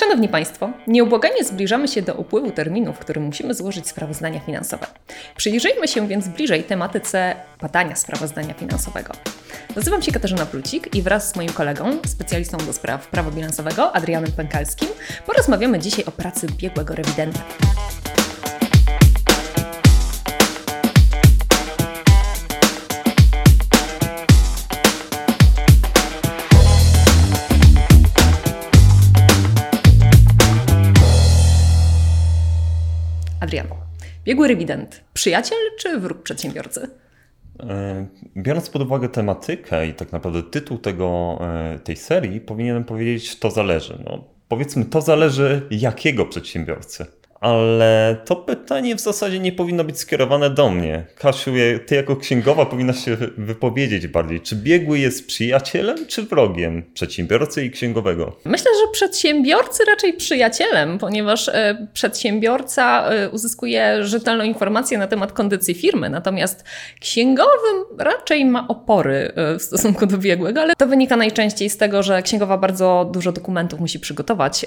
Szanowni Państwo, nieubłaganie zbliżamy się do upływu terminu, w którym musimy złożyć sprawozdania finansowe. Przyjrzyjmy się więc bliżej tematyce badania sprawozdania finansowego. Nazywam się Katarzyna Plucik i wraz z moim kolegą, specjalistą do spraw prawa bilansowego, Adrianem Pękalskim, porozmawiamy dzisiaj o pracy biegłego rewidenta. Biegły rewident, przyjaciel czy wróg przedsiębiorcy? E, biorąc pod uwagę tematykę i tak naprawdę tytuł tego, e, tej serii, powinienem powiedzieć, to zależy. No, powiedzmy, to zależy jakiego przedsiębiorcy ale to pytanie w zasadzie nie powinno być skierowane do mnie. Kasiu, ty jako księgowa powinnaś się wypowiedzieć bardziej. Czy biegły jest przyjacielem czy wrogiem przedsiębiorcy i księgowego? Myślę, że przedsiębiorcy raczej przyjacielem, ponieważ e, przedsiębiorca e, uzyskuje rzetelną informację na temat kondycji firmy, natomiast księgowym raczej ma opory e, w stosunku do biegłego, ale to wynika najczęściej z tego, że księgowa bardzo dużo dokumentów musi przygotować,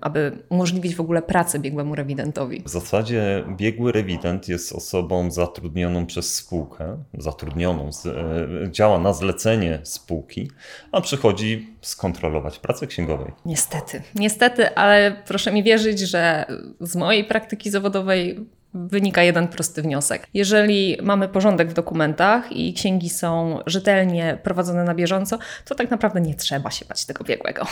aby umożliwić w ogóle pracę biegłemu rewidentowi rewidentowi? W zasadzie biegły rewident jest osobą zatrudnioną przez spółkę, zatrudnioną, e, działa na zlecenie spółki, a przychodzi skontrolować pracę księgowej. Niestety, niestety, ale proszę mi wierzyć, że z mojej praktyki zawodowej wynika jeden prosty wniosek. Jeżeli mamy porządek w dokumentach i księgi są rzetelnie prowadzone na bieżąco, to tak naprawdę nie trzeba się bać tego biegłego.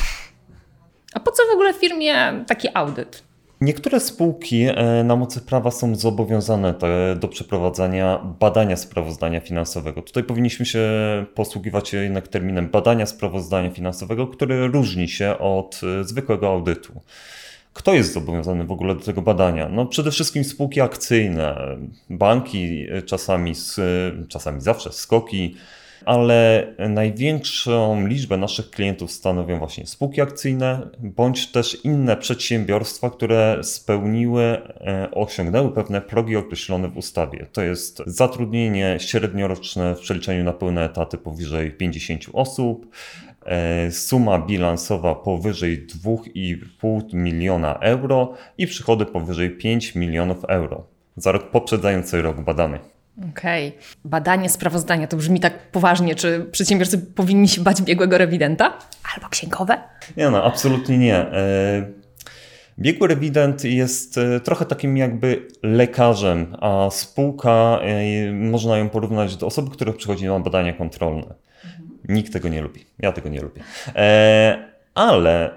A po co w ogóle w firmie taki audyt? Niektóre spółki e, na mocy prawa są zobowiązane do przeprowadzania badania sprawozdania finansowego. Tutaj powinniśmy się posługiwać jednak terminem badania sprawozdania finansowego, który różni się od e, zwykłego audytu. Kto jest zobowiązany w ogóle do tego badania? No przede wszystkim spółki akcyjne, banki, e, czasami, czasami zawsze skoki, ale największą liczbę naszych klientów stanowią właśnie spółki akcyjne, bądź też inne przedsiębiorstwa, które spełniły, e, osiągnęły pewne progi określone w ustawie. To jest zatrudnienie średnioroczne w przeliczeniu na pełne etaty powyżej 50 osób, e, suma bilansowa powyżej 2,5 miliona euro i przychody powyżej 5 milionów euro za rok poprzedzający rok badany. Okej. Okay. Badanie sprawozdania to brzmi tak poważnie. Czy przedsiębiorcy powinni się bać biegłego rewidenta? Albo księgowe? Nie, no, absolutnie nie. E, biegły rewident jest e, trochę takim jakby lekarzem, a spółka, e, można ją porównać do osoby, która przychodzi na badania kontrolne. Nikt tego nie lubi. Ja tego nie lubię. Ale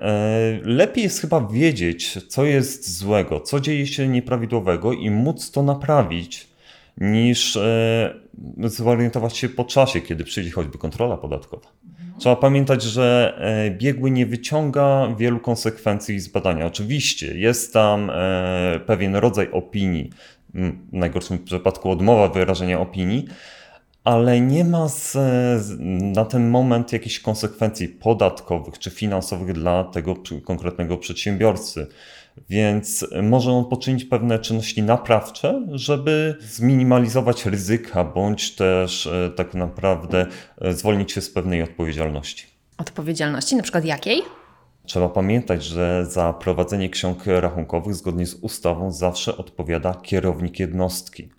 lepiej jest chyba wiedzieć, co jest złego, co dzieje się nieprawidłowego i móc to naprawić niż e, zorientować się po czasie, kiedy przyjdzie choćby kontrola podatkowa. Trzeba pamiętać, że e, biegły nie wyciąga wielu konsekwencji z badania. Oczywiście jest tam e, pewien rodzaj opinii, w najgorszym przypadku odmowa wyrażenia opinii, ale nie ma z, na ten moment jakichś konsekwencji podatkowych czy finansowych dla tego konkretnego przedsiębiorcy. Więc może on poczynić pewne czynności naprawcze, żeby zminimalizować ryzyka, bądź też e, tak naprawdę e, zwolnić się z pewnej odpowiedzialności. Odpowiedzialności, na przykład jakiej? Trzeba pamiętać, że za prowadzenie ksiąg rachunkowych zgodnie z ustawą zawsze odpowiada kierownik jednostki.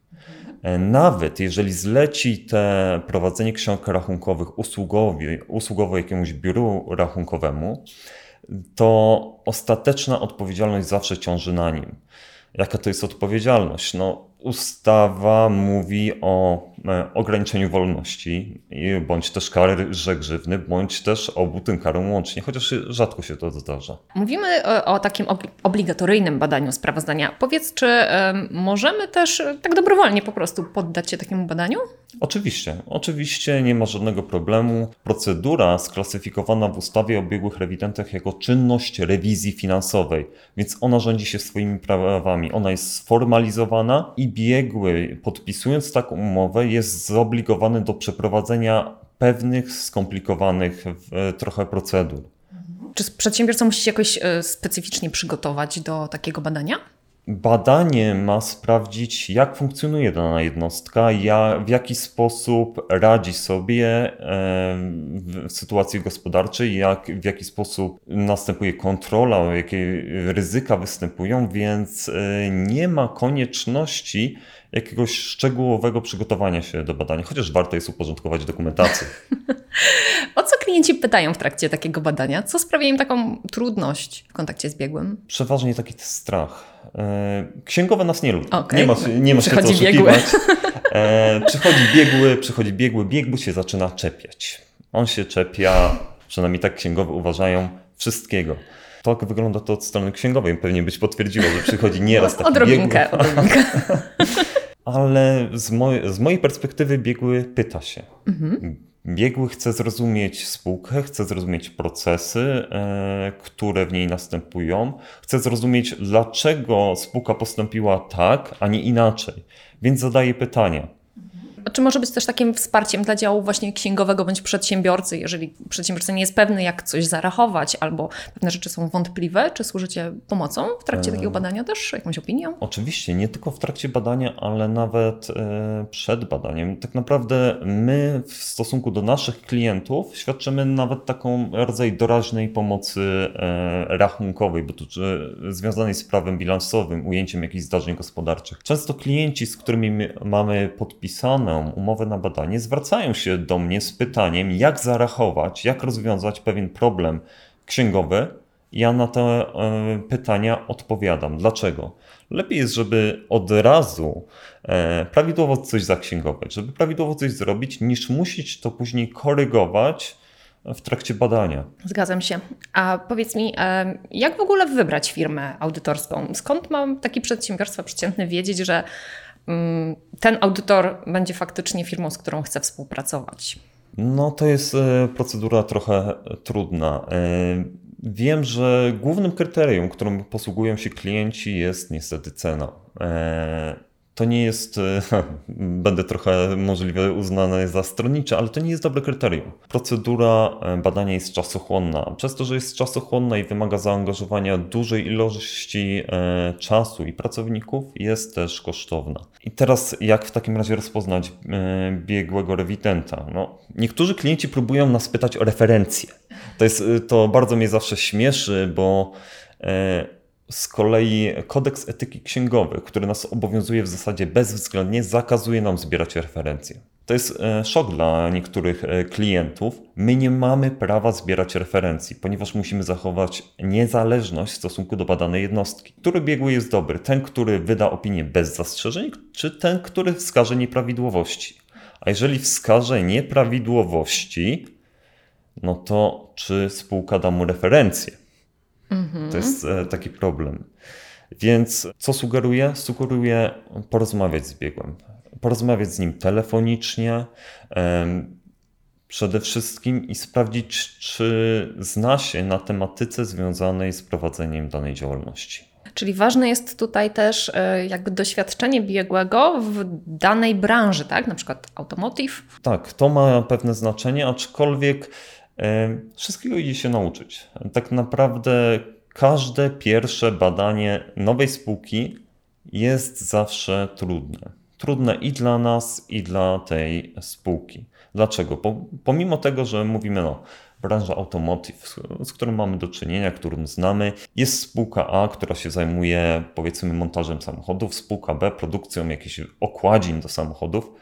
E, nawet jeżeli zleci te prowadzenie ksiąg rachunkowych usługowi, usługowo jakiemuś biuru rachunkowemu, to ostateczna odpowiedzialność zawsze ciąży na nim. Jaka to jest odpowiedzialność? No, ustawa mówi o e, ograniczeniu wolności, bądź też karze grzywny, bądź też obu tym karą łącznie, chociaż rzadko się to zdarza. Mówimy o, o takim obligatoryjnym badaniu sprawozdania. Powiedz, czy y, możemy też tak dobrowolnie po prostu poddać się takiemu badaniu? Oczywiście, oczywiście nie ma żadnego problemu. Procedura sklasyfikowana w ustawie o biegłych rewidentach jako czynność rewizji finansowej, więc ona rządzi się swoimi prawami. Ona jest sformalizowana i biegły, podpisując taką umowę, jest zobligowany do przeprowadzenia pewnych skomplikowanych e, trochę procedur. Czy przedsiębiorca musi się jakoś e, specyficznie przygotować do takiego badania? Badanie ma sprawdzić, jak funkcjonuje dana jednostka, jak, w jaki sposób radzi sobie e, w sytuacji gospodarczej, jak, w jaki sposób następuje kontrola, jakie ryzyka występują, więc e, nie ma konieczności jakiegoś szczegółowego przygotowania się do badania, chociaż warto jest uporządkować dokumentację. o co klienci pytają w trakcie takiego badania? Co sprawia im taką trudność w kontakcie z biegłym? Przeważnie taki strach. E, księgowe nas nie lubi. Okay. Nie ma, nie ma się co oszukiwać. E, przychodzi biegły, przychodzi biegły, biegły się zaczyna czepiać. On się czepia, przynajmniej tak księgowe uważają, wszystkiego. Tak wygląda to od strony księgowej. Pewnie byś potwierdziło, że przychodzi nieraz taki odrobinkę, biegły. Odrobinkę. Ale z, moj, z mojej perspektywy biegły pyta się. Mhm. Biegły chce zrozumieć spółkę, chce zrozumieć procesy, e, które w niej następują, chce zrozumieć, dlaczego spółka postąpiła tak, a nie inaczej. Więc zadaje pytania. Czy może być też takim wsparciem dla działu właśnie księgowego bądź przedsiębiorcy, jeżeli przedsiębiorca nie jest pewny, jak coś zarachować, albo pewne rzeczy są wątpliwe? Czy służycie pomocą w trakcie takiego badania też, jakąś opinią? Oczywiście, nie tylko w trakcie badania, ale nawet e, przed badaniem. Tak naprawdę my w stosunku do naszych klientów świadczymy nawet taką rodzaj doraźnej pomocy e, rachunkowej, bo to związanej z prawem bilansowym, ujęciem jakichś zdarzeń gospodarczych. Często klienci, z którymi mamy podpisane umowę na badanie, zwracają się do mnie z pytaniem, jak zarachować, jak rozwiązać pewien problem księgowy. Ja na te e, pytania odpowiadam. Dlaczego? Lepiej jest, żeby od razu e, prawidłowo coś zaksięgować, żeby prawidłowo coś zrobić, niż musieć to później korygować w trakcie badania. Zgadzam się. A powiedz mi, e, jak w ogóle wybrać firmę audytorską? Skąd mam taki przedsiębiorstwa przeciętny wiedzieć, że ten audytor będzie faktycznie firmą, z którą chce współpracować? No to jest e, procedura trochę trudna. E, wiem, że głównym kryterium, którym posługują się klienci, jest niestety cena. To nie jest, e, będę trochę możliwe uznane za stronnicze, ale to nie jest dobre kryterium. Procedura e, badania jest czasochłonna. Przez to, że jest czasochłonna i wymaga zaangażowania dużej ilości e, czasu i pracowników, jest też kosztowna. I teraz jak w takim razie rozpoznać biegłego rewidenta? No, niektórzy klienci próbują nas pytać o referencje. To, jest, to bardzo mnie zawsze śmieszy, bo z kolei kodeks etyki księgowej, który nas obowiązuje w zasadzie bezwzględnie, zakazuje nam zbierać referencje. To jest e, szok dla niektórych e, klientów. My nie mamy prawa zbierać referencji, ponieważ musimy zachować niezależność w stosunku do badanej jednostki. Który biegły jest dobry? Ten, który wyda opinię bez zastrzeżeń, czy ten, który wskaże nieprawidłowości? A jeżeli wskaże nieprawidłowości, no to czy spółka da mu referencję? Mhm. To jest e, taki problem. Więc co sugeruję? Sugeruję porozmawiać z biegłym. Porozmawiać z nim telefonicznie, przede wszystkim i sprawdzić, czy zna się na tematyce związanej z prowadzeniem danej działalności. Czyli ważne jest tutaj też e, jakby doświadczenie biegłego w danej branży, tak? Na przykład automotive. Tak, to ma pewne znaczenie, aczkolwiek Wszystkiego idzie się nauczyć. Tak naprawdę każde pierwsze badanie nowej spółki jest zawsze trudne. Trudne i dla nas, i dla tej spółki. Dlaczego? Pomimo tego, że mówimy, no, branża automotive, z którą mamy do czynienia, którą znamy, jest spółka A, która się zajmuje powiedzmy montażem samochodów, spółka B produkcją jakichś okładzin do samochodów.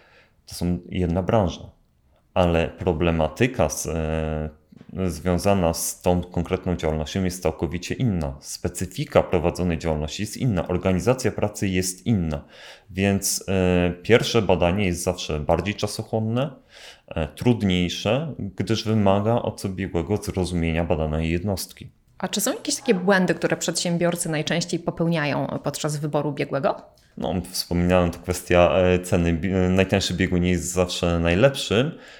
To są jedna branża ale problematyka z, e, związana z tą konkretną działalnością jest całkowicie inna. Specyfika prowadzonej działalności jest inna, organizacja pracy jest inna, więc e, pierwsze badanie jest zawsze bardziej czasochłonne, e, trudniejsze, gdyż wymaga od biegłego zrozumienia badanej jednostki. A czy są jakieś takie błędy, które przedsiębiorcy najczęściej popełniają podczas wyboru biegłego? No, wspominałem, to kwestia ceny. Najtańszy biegły nie jest zawsze najlepszy, E,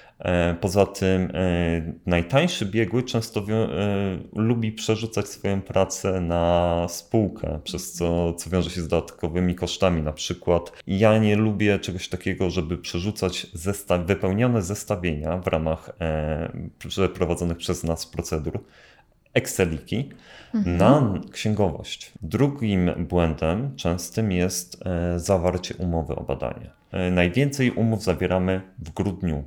poza tym e, najtańszy biegły często e, lubi przerzucać swoją pracę na spółkę, przez co, co wiąże się z dodatkowymi kosztami. Na przykład ja nie lubię czegoś takiego, żeby przerzucać zestaw, wypełnione zestawienia w ramach przeprowadzonych przez nas procedur Exceliki mhm. na księgowość. Drugim błędem częstym jest e, zawarcie umowy o badanie. E, najwięcej umów zawieramy w grudniu,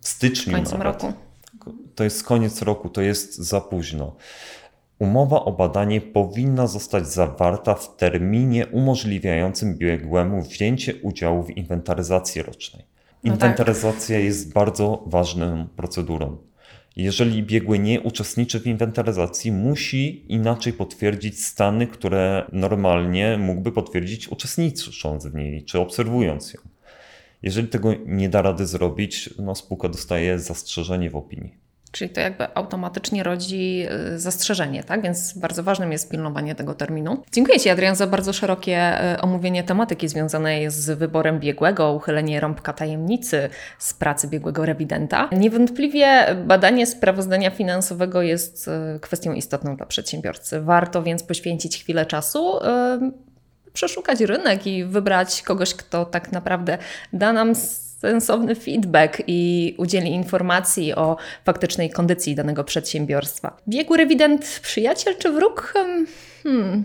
w styczniu Końcem nawet. roku. To jest koniec roku, to jest za późno. Umowa o badanie powinna zostać zawarta w terminie umożliwiającym biegłemu wzięcie udziału w inwentaryzacji rocznej. No. Inwentaryzacja tak. jest bardzo ważną procedurą. Jeżeli biegły nie uczestniczy w inwentaryzacji, musi inaczej potwierdzić stany, które normalnie mógłby potwierdzić uczestnicząc w niej czy obserwując ją. Jeżeli tego nie da rady zrobić, no spółka dostaje zastrzeżenie w opinii. Czyli to jakby automatycznie rodzi y, zastrzeżenie, tak? Więc bardzo ważnym jest pilnowanie tego terminu. Dziękuję Ci, Adrian, za bardzo szerokie y, omówienie tematyki związanej z wyborem biegłego, uchylenie rąbka tajemnicy z pracy biegłego rewidenta. Niewątpliwie badanie sprawozdania finansowego jest y, kwestią istotną dla przedsiębiorcy. Warto więc poświęcić chwilę czasu przeszukać rynek i wybrać kogoś, kto tak naprawdę da nam sensowny feedback i udzieli informacji o faktycznej kondycji danego przedsiębiorstwa. Biegły rewident przyjaciel czy wróg? Hmm.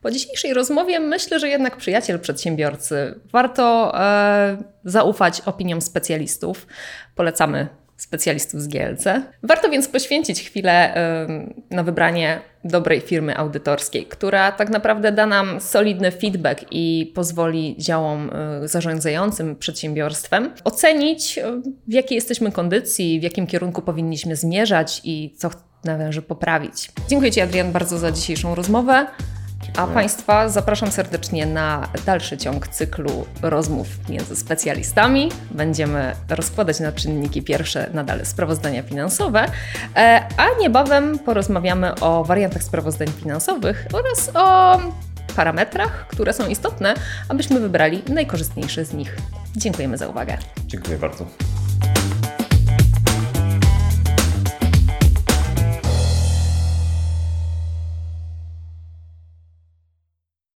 Po dzisiejszej rozmowie myślę, że jednak przyjaciel przedsiębiorcy. Warto e, zaufać opiniom specjalistów. Polecamy specjalistów z GLC. Warto więc poświęcić chwilę na wybranie dobrej firmy audytorskiej, która tak naprawdę da nam solidny feedback i pozwoli działom y, zarządzającym przedsiębiorstwem ocenić, w jakiej jesteśmy kondycji, w jakim kierunku powinniśmy zmierzać i co należy poprawić. Dziękuję Ci, Adrian, bardzo za dzisiejszą rozmowę. A Państwa zapraszam serdecznie na dalszy ciąg cyklu rozmów między specjalistami. Będziemy rozkładać na czynniki pierwsze nadal sprawozdania finansowe, e, a niebawem porozmawiamy o wariantach sprawozdań finansowych oraz o parametrach, które są istotne, abyśmy wybrali najkorzystniejsze z nich. Dziękujemy za uwagę. Dziękuję bardzo.